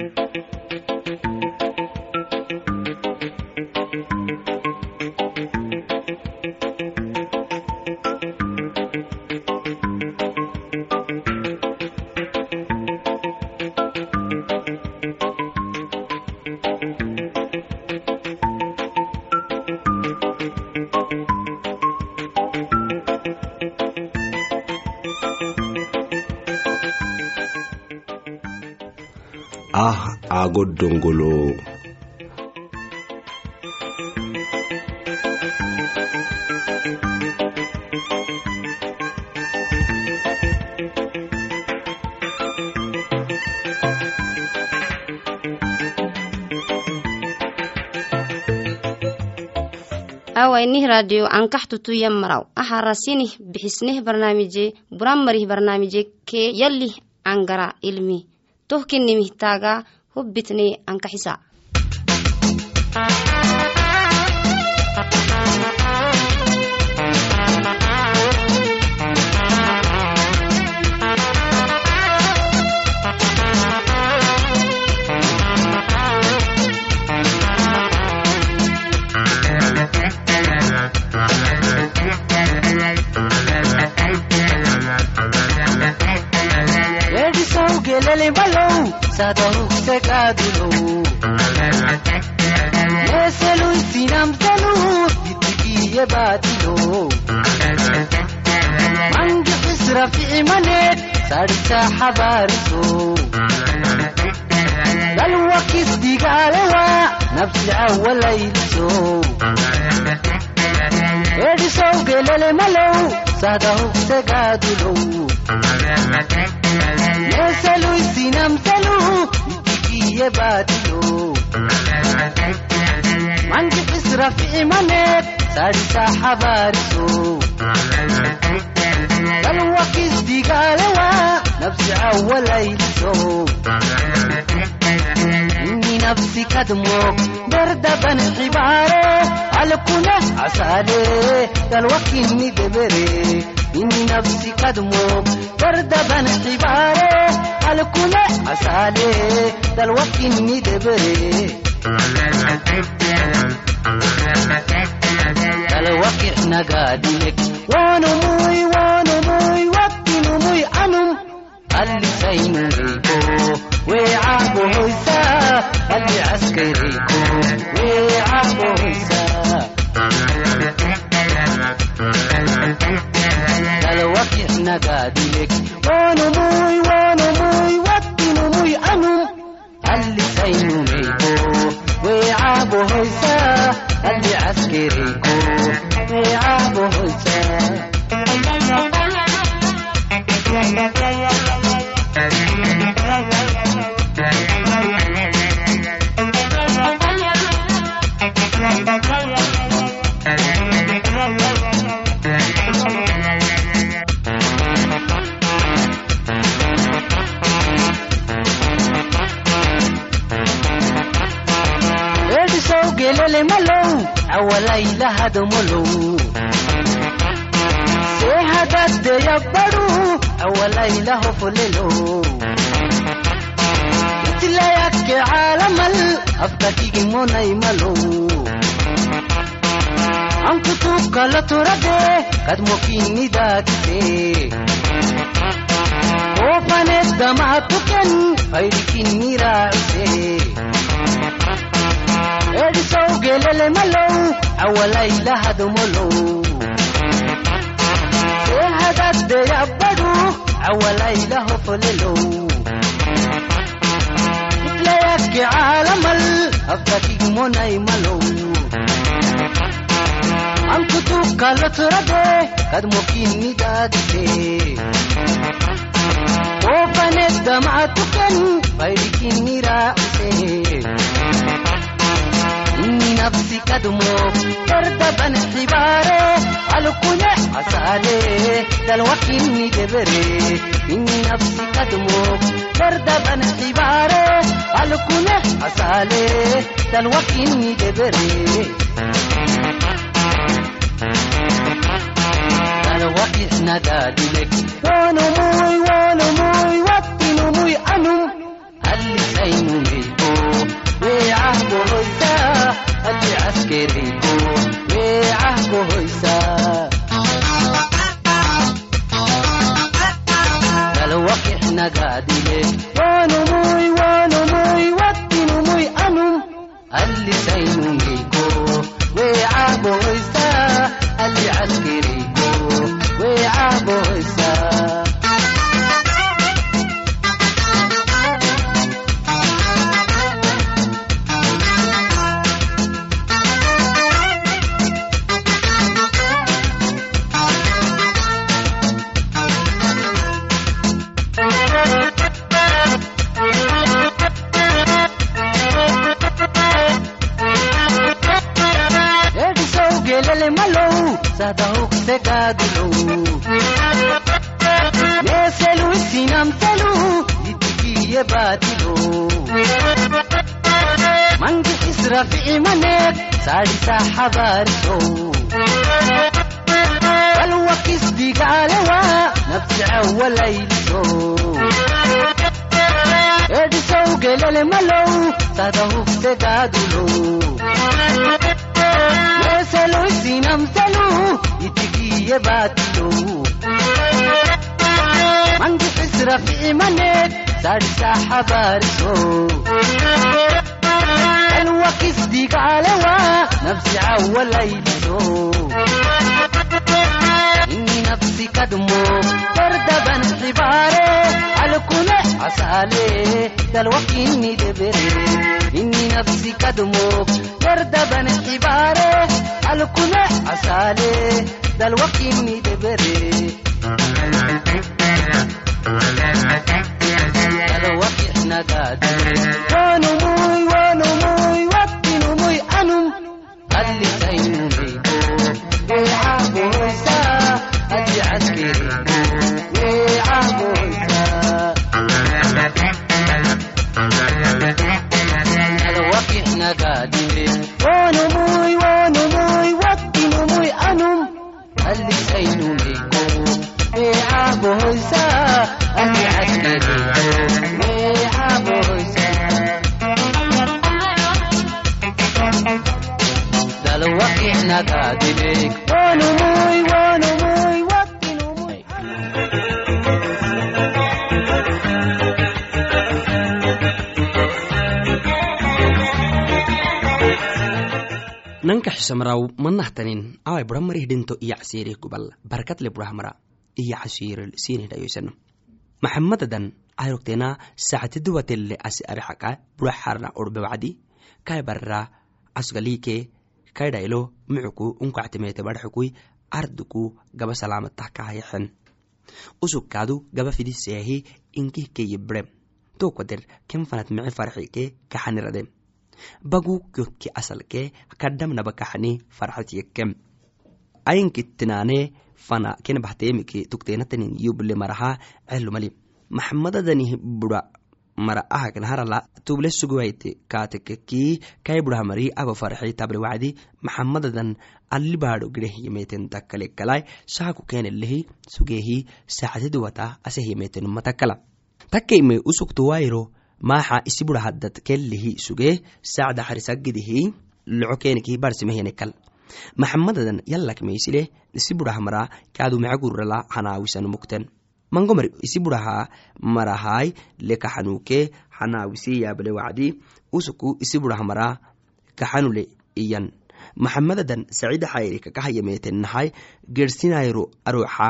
ah aago dongolo awainih radio ankax tutuyam maraw aharasinih bixisnih barnaamije buramarih barnaamije ke yalih angara ilmi. Tohkinimih taaga hubbitnee ankaxisaa Thank you. Gelelibalow sadahugtagadulow meeseluy sinamselu yitigiye baadilow mangixis raficimane sarisa xabaariso dalwakis digaalewa nabsicawalayliso edisow gelelемalow sadahugtagadulow meeseluy sinamselu yitigiye baadilow mangixis raficimaneed sarisa xabaariso dalwakis digaalewa nabsicawalayliso inni nafsi kadmoog dardaban xibaare alkune casaale dalwakinni debere inni nafsi kadmoog dardaban xibaare alkune casaale dalwakinni debere dalwakix nagaadiyeg waanumuy waanumuy wakkinumuy anum allisaynureyko weecabohoysa alli caskareyko weecabohoysa మైలహదములు సేహదద్దెయబ్బడు అవలైల హొపులెలు ఇట్లయక్కె ఆలమల్ అబ్బకిగి మునైమలు అంకుతూ కలతురదే కద్మొకిన్నిదాకితే ఓపనెద్ద మాతుకెన్ పైడికి నీరాయితే awalaylahadmolow seehadadeyabbaru awalaylahofolelo itlayakke caalamal afkakigimonaymalo ankutukkala turade kadmokinnidaakise koofaneddamaatuken faydikinniraacise edisow gelelемalow awalaylahadomolow seehadadeyabbaru awalaylahofolelo itlayakke caalamal afkakigmonaymalow ankutukkala turade kadmokinnidaadise koofaneddamaatuken faydikinniraacise inni nafsi kadmo dardaban xibaare alkune casaale dalwakinni debere inni nafsi kadmo dardaban xibaare اللي عسكري ويعه هيسا نلوك احنا قادلك وانو موي وانو موي ودينو موي انم اللي سينو ميكو ويعه هيسا اللي عسكري raq imaneed saxabaarian wakisdigalewa nafsi cawalaybiso ini nafsi kadmo dardaban xibaare alkune casaale dalwakini debere ini nafsi kadmo dardaban xibaare alkune casaale dalwakini debere adi cadkeeda xisamraw manahtanin awai buramarih dhinto iya casiirih gubal barakatle burahmara iya casiiril sinidhayoysano maxamadadan ayrogtena sacatiduwatelle asi arixaka buraxarna orbewacdi kai barra asgalike kai dhaylo mucuku unkactimete barxukui arduku gaba salamatah kahayexen usukkaadu gaba fidiseyahi inkih keyibre tokwader ken fanat mici farxike kaxanirade bagu kyokki asalke kadamnaba kaxani farxatyekem ayinkitinaane fana ken baxteemike tukteenatanin yuble maraha celumali maxamadadanih bura mara ahakn harala tuble suguwaite kaatekeki kai burahamari aba farxi tabre wacdi maxamadadan alibaado gireh yemeten takkale kalai saaku kenelehi sugehi sacatiduwata aseh yemeten matakala. Takkeime usukto wairo maaxa isi bura haddad kellihi sugee sacda xarisagidihi loco keniki barsimehenekal maxamadadan yallakmeisile isi burahamara kaadu macagurala hanaawisan mukten mangomar isi buraha marahai lekaxanuke xanaawise yaabale wacdi usuku isi burahamara kaxanule iyan. Maxamadadan sacida xayrika kahayametenahay gersinayro aroxa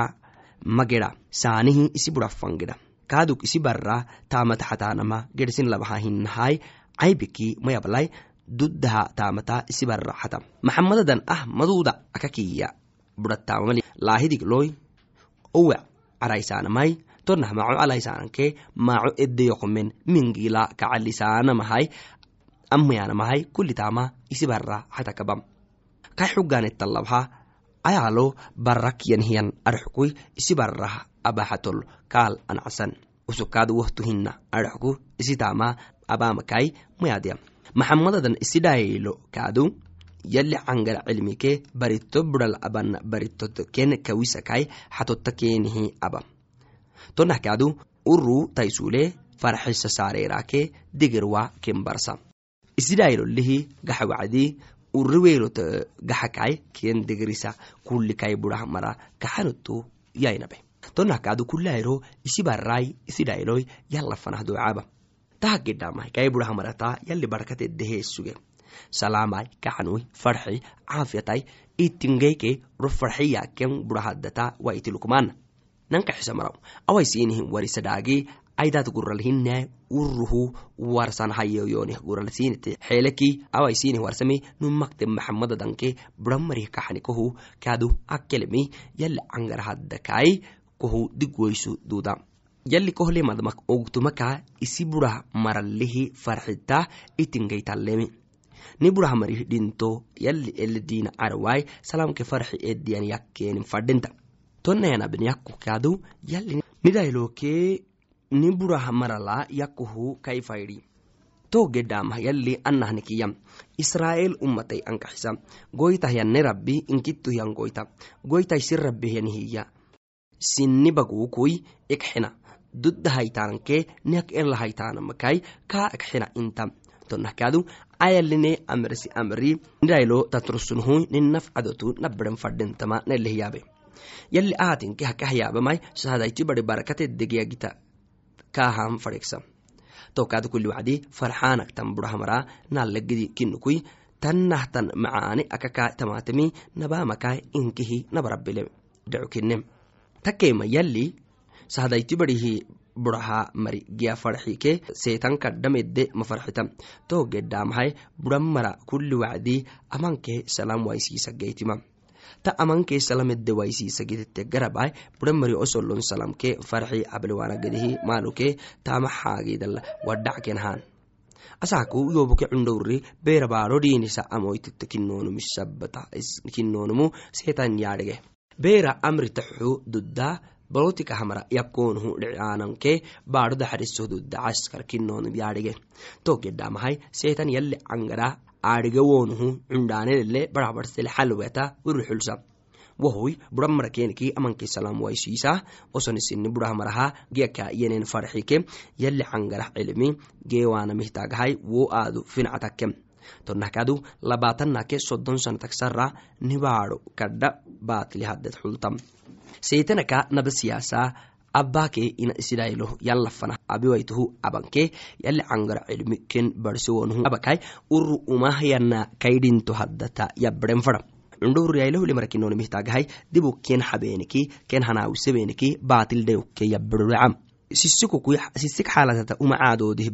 mageda saanihi isi bura fangeda kaaduk isi barra taamata xataanama gersin labaha hinahay caybiki mayablai duddaha taamata isi barra xata maxamadadan ah maduuda akakiya burattamamali laahidig loy owe caraysaanamai tonah maco alaysaananke maco edeyoqomen mingila kacalisaanamahai amayanamahai kuli taama isi barra xatakabam kai xuganettalabha ayaalo barrakyanhiyan arxukui isi barrah abaxatol kaal ancasan usukaadu wahtuhina arxku isi taama abamakai mayadya maxamadadan isi dhaylo kaadu yali cangal cilmike barito bural aban baritot ken kawisakai xatotta kenihi aba tonah kaadu uru taisule farxisa saarerake digerwa ken barsa isi dhaylolihi gaxa wacdi uriweelot gaxakai ken degerisa kulikai burah mara kaxanutu yainabe tonahkaadu kulairo isi barai isi dhailoy yalla fanah ducaaba. Tahagidhamai kai buraha marataa yalli barkateddeheesuge salaamai kacanui farxi caafiyatai itingeyke ro farxiyaken burahadata wa iti lukmaana nanka xisamaraw awai siinihin warisadhaagi aidat guralhinai uruhu warsan hayoyonih guralsinite xeeleki awai sinih warsami numakte maxamadadanke buramarih kaxanikohu kaadu akkelemi yalli cangarahaddakai kohu digwoysu duuda yalli kohle madmak ogtumaka isi burah maralihi farxita itingeytallemi ni burah marih dhinto yalli eledina arawai salamke farxi ediyan yakkenin fadhinta tonnayanabin yakko kaadu yalli nidailoke ni burah marala yakkohu kai faydi to gedamah yalli annahnikiyam israel ummatai ankaxisa. Goytah yanne rabbi inkittuh yan goyta. Goytai sin rabbi bagukui ekxina dudda haytaanke nek ela haytaanamakai kaa ekxina inta tonahkaadu ayaline amrisi amri nidailo tatrusunhu ninaf cadotu nabaren fadhintama nelehyabe yalli ahatinke hakahyaabamai sahadaiti bari barakatedegyagita kaahan fadhegsa tokaadu kuli wacdi farxaanaktan burahamara naalagidi kinukui tannahtan macaani akakaa tamaatami nabamakai inkihi nabarabile dhecukinem takema yalli sahadaiti barihi buraha mari giya farxike seetan kadhamedde mafarxitam to gedhamahai buran mara kuli wacdi amanke salam waisiisageytima ta amanke salamedde waisiisagitete garabai buran mari osolon salamke farxi ablewanagedihi maaluke tama xaagidala wadhackenhaan asaku yoboke cundowri beerabaaro dhiinisa kinoonumisabata kinoonumu seetan yaadhige beera amritaxu dudda balotika hamara yakoonhu dhicaananke baadhoda xariso dudda caskar kinoonum yaadhige to gedhamahai seetan yalli cangara aadhigewoonuhu cundhaanelele barahbarsele xalweta uruxulsa wahoy buran marakeniki amanke salam waisiisa osonisini burah maraha giyaka yenen farxike yalli cangarah cilmi geewaanamihtagahai wo aadu finacatakke tonahkadu labaatanake soddon sanataksara nibaadho kadha baatli hadded xultam seytanaka naba siyaasa abbaake ina isidailo yallafana. Abiwaituhu abanke yalli cangara cilmi ken barsiwonhu abakai uru umahyana kaydhinto haddata yabbaren fada. Cundhowriyailahulimarakinonimihtagahai dibu ken ken hanaawisebeniki baatil yabbiruracam sisik xaalatata uma caadoodih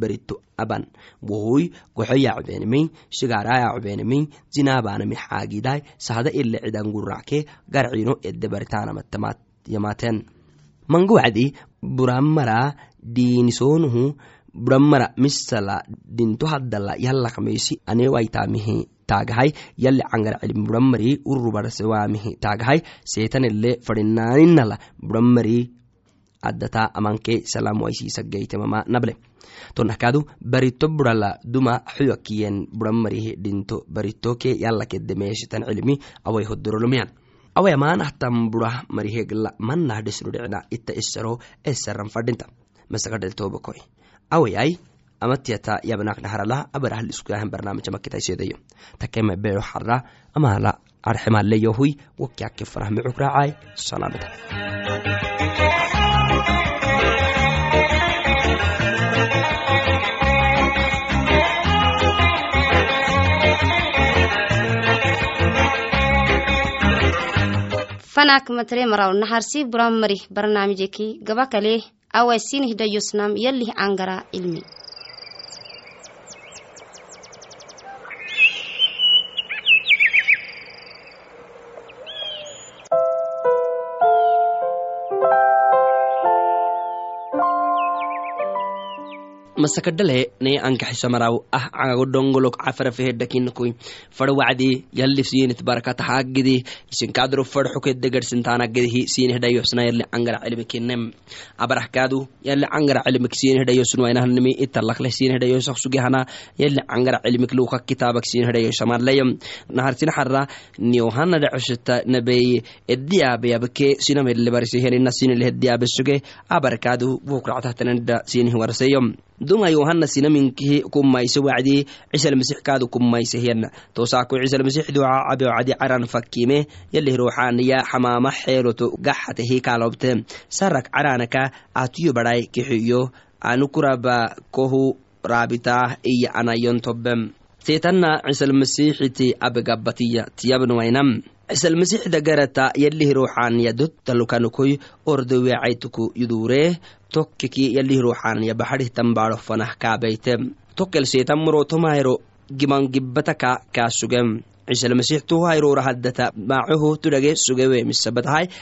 aban. Wohoy goxo yacbenimi zinabanami xaagidai sahda ile cidan garcino edde baritaanamaten mango wacdi buramara diinisoonuhu buramara misala dinto haddala yallakmeysi anewaitaamihi taagahai yalli cangar cilmi buramari urubarsewaamihi taagahai seetanele fadhinaaninala buramari addata amanke salam waisiisageytemama nable. Tonahkaadu barito burala duma xuyakiyen buramarihi dhinto baritoke yalakedde meeshitan cilmi awai hodorolomiyan awai amaanahtan burah marihegla manah dhisnudhicna itta isaro esaran fadhinta masakadheltobakoi awayai amatiyata yabnaknaharala abarahal iskuyahan barnaamija makitaiseedayo takema beero xara amaala arxemaleyohui wakyake farah micukraacai salaamada fanak matre maraw naharsi buran marih barnaamijeki gaba kale awai sinih dayosnam yallih angara ilmi masakadhale ne ankaxisamaraw ah cagago dhongolok cafarafehedhakinakoi far wacdi yalli sinit barakata haagidi isinkadro farxukedde garsintaanagedihi sinihdayohsna yalli cangara cilmikinem abarahkaadu yalli cangara cilmik sinihdayosunwainahanimi italakleh sinihdayosak sugehana yalli cangara cilmik luka kitabak sinihdayosamarlayam naharsin xara niyohana dhacoshita nabey ediyaabeyabke sinamelle barisihenina sinilehediyabesuge abarkaadu bukractahtanida sinih warseyom duma yohanna sinaminkihi kummayse wacdi cisalmasix kaadu kummaysehyanna tosaako cisalmasix duca cabe wacdi caran fakkime yalih ruuxaaniya xamaama xeeloto gaxatehi kaalobte sarak caranaka atuyo badhay kixiyo anukuraba kohu raabitaah iya anayon tobem seetanna cisalmasixiti abegabatiya tiyabnuwainam cisalmasixda garata yalih ruuxaaniya dottalukanukoy ordoweecaytuku yuduree tokkeki yalih ruuxaaniya baxadhih tambaadho fanah kaabeyte tokkel seetan muro tomayro giman gibbataka kaa sugem cisalmasix tuhayrora haddata maacohu tudhage sugewe misabatahay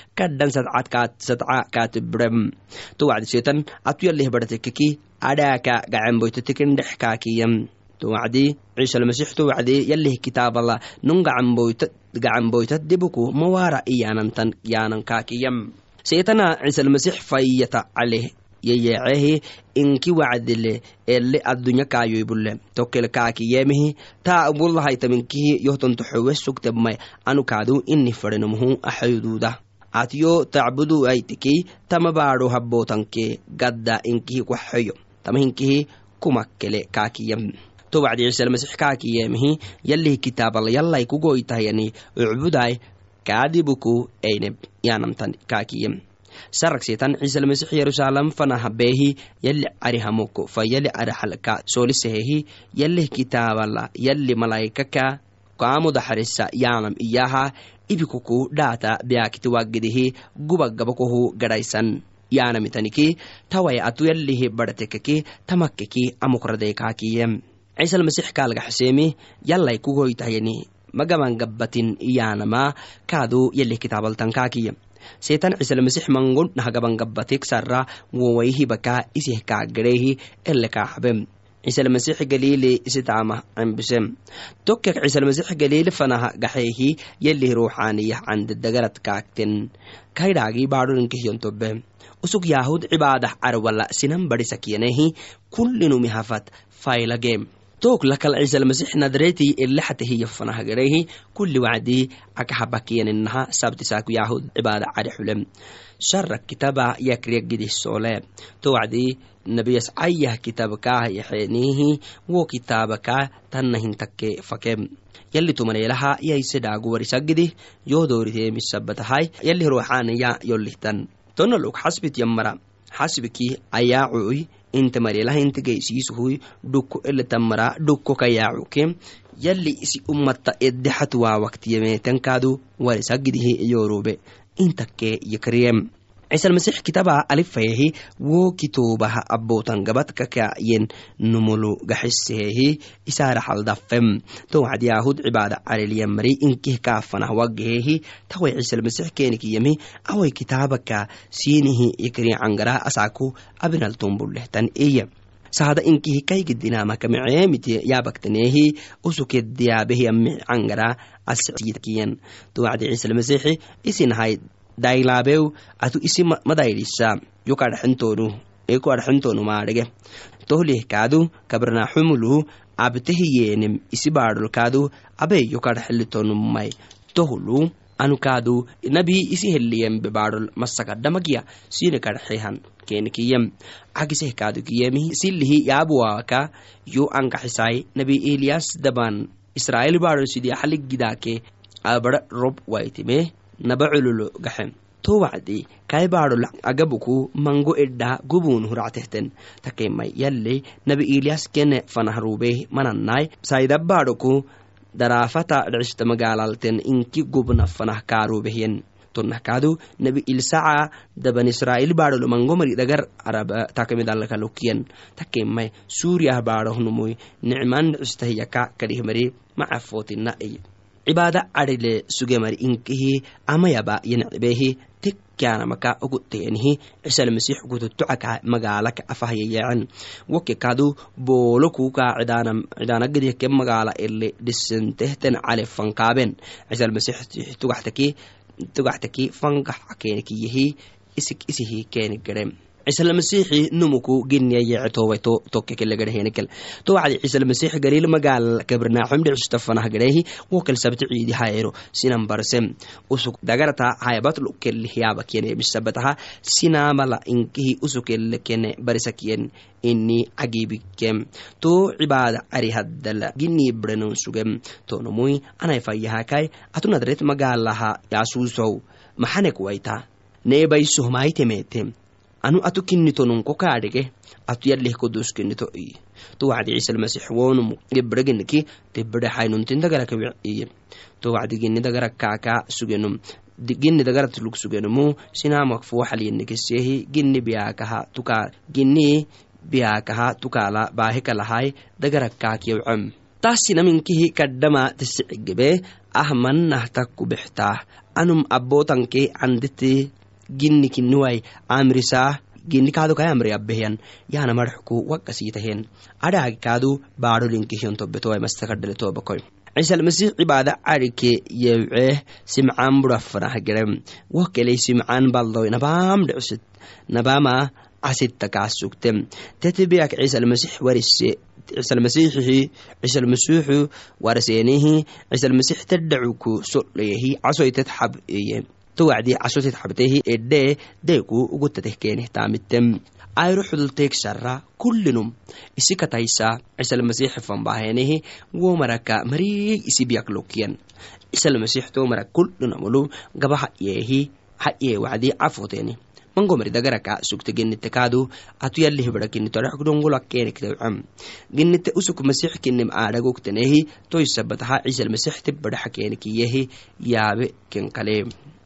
kaatibrem. To wacdi seetan atu yalih badhatekeki adhaaka gacanboyto tekendhex kaakiyam to wacdi ciisalmasix to wacdi yalih kitaabala nun gacanboyta debuku mawara iyanantan yanan kaakiyam seetana ciisalmasix fayyata caleh yeyeecehi inki wacdile ele addunya kaayoybule tokel kaakiyeemihi taa bulahaytaminkihi yohtonto xowe sugtebmay anukaadu ini fadhenomhu axayduuda. Atiyo tacbudu aytiki tama baadho gadda inkihi kwaxeyo tama hinkihi kumakkele kaakiyem to wacdi ciisalmasix kaakiyeemihi yalih kitaabala yallay kugoytahyani ucbuday kaadibuku eineb yanamtan kaakiyem sarak seetan ciisalmasix yerusalem fanaha beehi yali carihamoko fa yali carihalka soolisehehi yalih kitaabala yali malaykaka kaamudaxarisa yaanam iyaha ibikuku dhaata beakiti waggidihi gubagabakohu gadhaysan yaanamitaniki taway atu yalihi badhatekeki tamakkeki amukradeykaakiyem ciisalmasix kaalgaxseemi yallay kugoytahyani magaban gabbatin iyaanama kaadu yalih kitaabaltankaakiya seetan ciisalmasix mangon nahagaban gabbatek sarra wowaihibaka isih kaaggareehi ele kaaxabem ciisalmasix galiili isitaama cembisem tokkek ciisalmasix galiili fanaha gaxeehi yelih ruuxaaniyah candadagarad kaagten. Kaydhaagii baadholinkihiyontobe usug yaahud cibaadah carwala sinan badhisakyanehi kullinumihafat faylagem took lakal ciisalmasix nadreeti elexatehiya fanahagareehi kulli wacdii akahabakyaninaha sabtisaaku yaahud cibaada cari xulem kitaba yakriyagidih soole to nabiyas cayah kitabkaah yaxenihi wo kitaabaka tannahintakke fakem yalli tumaneelaha yayse dhaagu warisagidih yoodooritemisabbatahay yalli ruuxaaniya yollihtan tonaluk xasbit yammara xasbiki ayaacuy inta mareelaha inta geysiisuhuy dhukko eletamara dhukko kayaacuke yalli isi ummata eddexat waa waktiyameetankaadu warisagidihi yoorube intakke yakriyem ciisalmasix kitaba alifayehi wo kitoobaha abbootan gabadkakayen numulu gaxisehehi isaara haldafem to wacdi yaahud cibaada careliyamari inkih kaafanah wagahehi taway ciisalmasix keenikiyami away kitaabaka siinihi yakri cangara asaaku abinaltumbulehtan iya sahada inkihi kaygidinamakameceemite yaabaktaneehi usukediyaabehi ami cangara askiyen to wacdi ciisalmasixi daylaabew atu isi eko adhaxintoonu maadhege tohlih kaadu kabrnaxumulu abtehiyeenem isi baadholkaadu abe yokadhaxilitonumay tohulu anu kaadu nabii isi heliyembe baadhol masakadhamagiya sine kadhaxehan kenikiyem agiseh kaadu kiyemihi silihi yaabuwaaka yo ankaxisay nabi elias daban. Israel baadhol sidi axaligidaake abara rob waitime naba cululo gaxem to wacdi kai baadhol agabuku mango edha gubun huractehten takemay yalli nabi elias kene fanahruubeh manannai. Saida baadhoku daraafata dhicista magaalalten inki gubna fanah kaaruubehyen tonahkaadu nabi ilsaca daban israa'il baadholo mango mari dhagar arab takamidalakalukiyen takemay suuriyah baadhohnumuy nicman dhicistahiyaka kadihmari macafootina iy cibaada cadhile sugemari inkihi amayaba yancebehi tekyanamaka oguteyanihi cisalmasix gututucaka magaalaka afahyayeecen woke kadu boolo kuka cidaanagedihke magaala ele dhisentehten cale fankaaben. Cisalmasix tugaxtaki fangax kenikiyehi isik isihi keni gerem ciisalmasiixi numuku geniyaye towaito tokkekelegedhehenekel to wacdi ciisalmasiix galil magaal kabrnaaxom dhicstafanah gadhehi wokal sabti ciidi hayero sinan barsem usuk dagarata hayabatlu kelihyaaba kene misabataha sinamala inkihi usukelle kene barisakiyen ini cagibikem to cibaada cari haddala gini brenon sugem. Tonomui anay fayyahakai atunadret magaalaha yasuusow maxanek waita anu atu kinitonunko kaadhige atu yalih kodoskinito iy to wacdi ciisalmasix wonum gebregeniki tebere haynuntindagarakawiiye to wacdi dagarakaka sugenum gini dagaratlug sugenumu sinamak foxalyenikesehi gini biyaakaha tuka gini biyaakaha tukala baahekalahay dagarakaakyewcom taasinaminkihi kadhama tisicigebe ah mannahtakku bextaah anum abotanke candite gini kiniwai amrisaa gini kaado kai amri abehiyan yana marxku wakasitahen adhaagi kaadu baadholinkihiyon tobetoai mastakadhale ciisalmasix cibaada carike yewceeh simcaan burafanah gerem simcaan baldoy nabaam dhicsit nabama casitakaasugtem tetebeyak ciisalmasix warise ciisalmasiixi ciisalmasiixu waraseenihi ciisalmasix tadhacuku soleyehi casoytet xab eye towacdi casotet xabtehi edhe deeku ugutateh keeneh taamitem ayro xudulteeg shara kullinum isikataysa ciisalmasiixi fanbaahenehi wo maraka mariig isibyak lokyan ciisalmasix to marak kullinamulu gaba hayeehi hayee wacdi cafoteni mangomari dagaraka sugte genite kaadu atu yalih bada kinito adhakdongolak kenektewcam genite usuk masix kinem aadhagogtenehi toysabataha ciisalmasix te badaxa kenekiyehi yaabe kenkale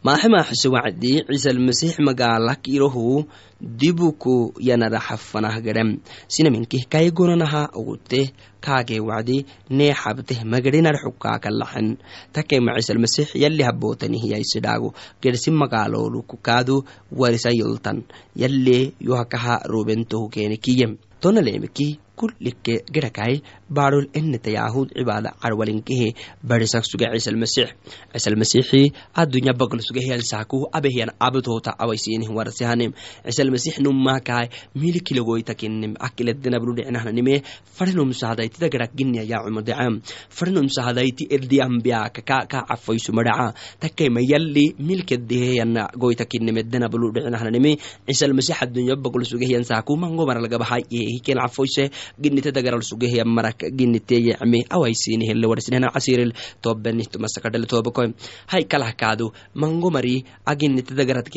maaxe maaxise wacdi ciisalmasix magaalak irohu dibuku yanadaxafanah gadham sinaminkih kaygonanaha ogute kaagee wacdi nee xabteh magadhinarxukaakalaxen takema ciisalmasix yali habootanihiyaisidhaago gedsi magaalooluku kaadu warisa yoltan yalle yohakaha robentohu keene kiyem tonaleemeki kullike gerakai baadhol eneta yahud cibaada carwalinkehe barisak suge ciisalmasix ciisalmasixi adunya bagl suge hiyalsaaku abehiyan abtoota awaisinih warasihanem ciisalmasix nummakai milikilegoita kinnem akileddenablu dhicnahnanime farinum sahadaitida gerak ginya yacumodecam farinum sahadaiti erdiambiaka ka cafaysu madaca takkaima yalli milkedeheyana ciisalmasix adunya bagl suge hiyansaaku mangomaralgabahay hiken cafoyse ginite dagaral sugeheya marak giniteyecme awaisinihele warsinehna casiril tobenihtumasakadhale tobakoy hay kalah kaadu mango mari aginite dagarat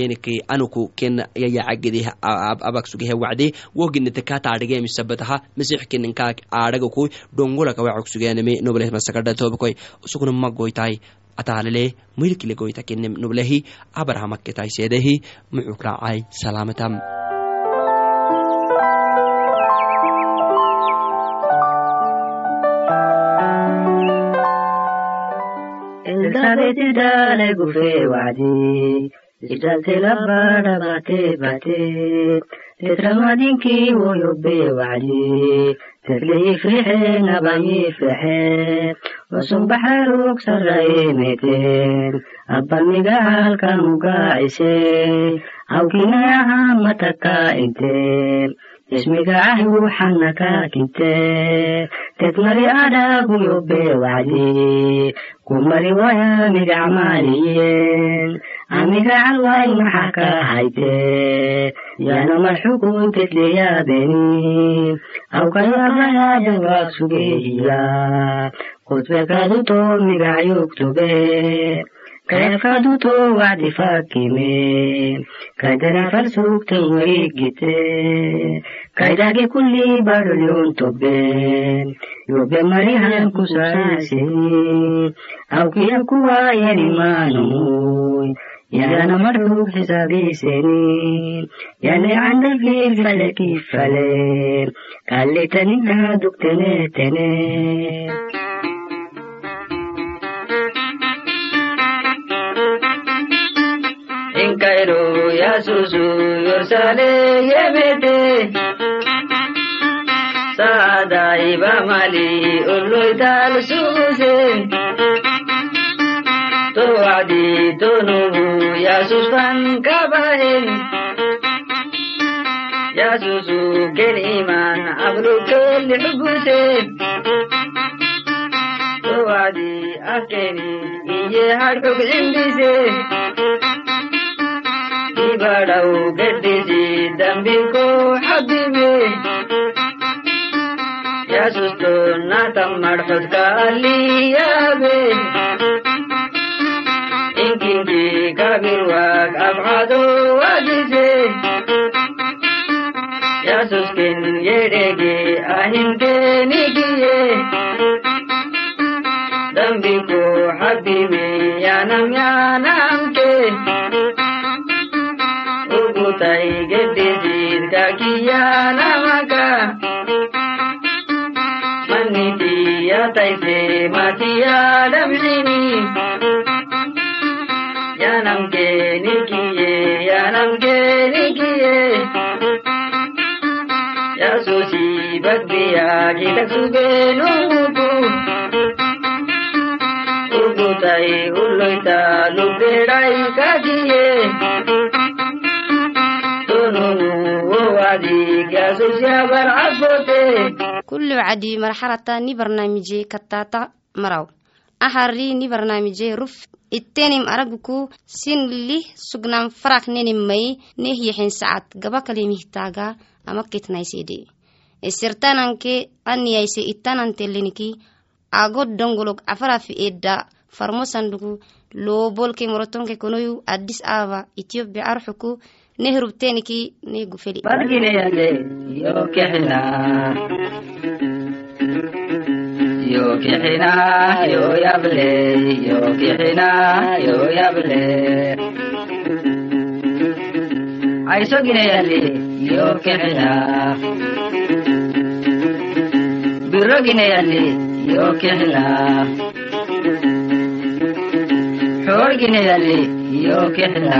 anuku ken yayacagedeh abak sugehe wacde wo ginite kataadhigemisabataha masix keninkaak aadhagakuy dhongolakawacok sugeneme nobleh masakadhale tobakoy usugna magoytai ataalele milkile goyta kenem noblehi abrahamakketai seedehi mucuk raacay salaamatam Elizabeth dale gufe wadi Idalte labada bate bate Tetramadinki wo yobbe wadi Tedle yifrixe naba yifrixe Wasum baxaruk sarraye meten Abban migaalka mugaacise Awkinayaha mataka inte ismigacahi wuxanaka kinte. Tedmari adhagu yobbe wacdi kumari waya migacmaaliyen amigacal way maxa ka hayte yana marxukun tedleyaabeni awkayabayaajawaag sugehiya kutbekaduto migacyugtobe kayafkaduto wacdi fakime kaydana sugtan warigite kaydage kulli barlyon toben yobe marihan kusaasini awkiya kuwa yanimaanoy yana marhug xisaabiseni yane candafir faleki fale kalitaninka Cairo ya susu yorsale yemete Sada iba mali ulloy tal suse To wadi to nubu ya susfan kabahin Ya susu kel iman abru kel hubuse To wadi akeni iye harkuk indise ibadhaw geddisi dambiko xabibe yaasuusto natam marxudkaaliyaabe inkinki kabirwaag abcado wadise yasuskin yedhege ahinkenigiye dambiko habibe ugutai geddisid kakiyanamaka manniti yataise matiya damsini yanamke nikiye yanamke nikiye yasusi bagbiya kitaksubeenuutu ugutai ulloita lubbeedhai kakiye kullu wacdi marxalata ni barnaamije kattata maraw. Ahari ni barnaamije ruf ittenim araguku sin lih sugnan farak nenim mai neh yexen sacad gaba kalimihtaga ama kitnaysede isirtananke aniyayse ittananteleniki agod dongolog afarafi edda farmo sandugu loobolke morotonke konoyu addis ababa ethiopia arxuku nehrubteniki ne gufeli bargineyale yo yo kexina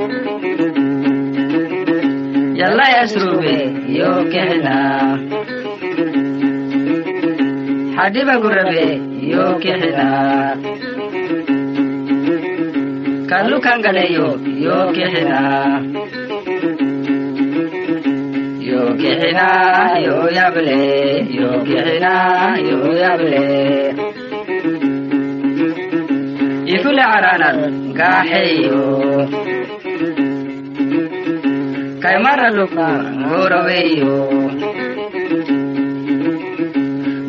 yalla yasrube yo kexina xadiba gurabe yo kexina kallu kangaleyo yo kexina yo kexina yo yable yo kexina yo yable ifule caranan gaaxeyo kaymaraluku ngoroweyo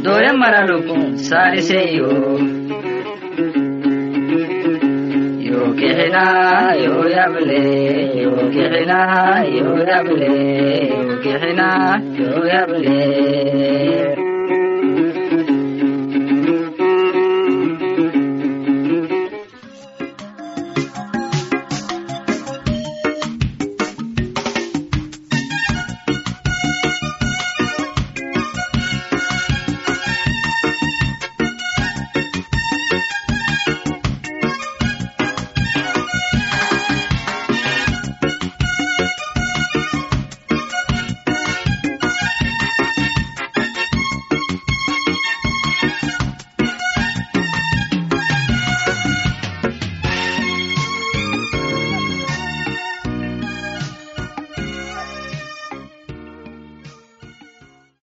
dore maraluku saaliseyo yo kexina yo yable yo kexina yo yable yo kexina yo yable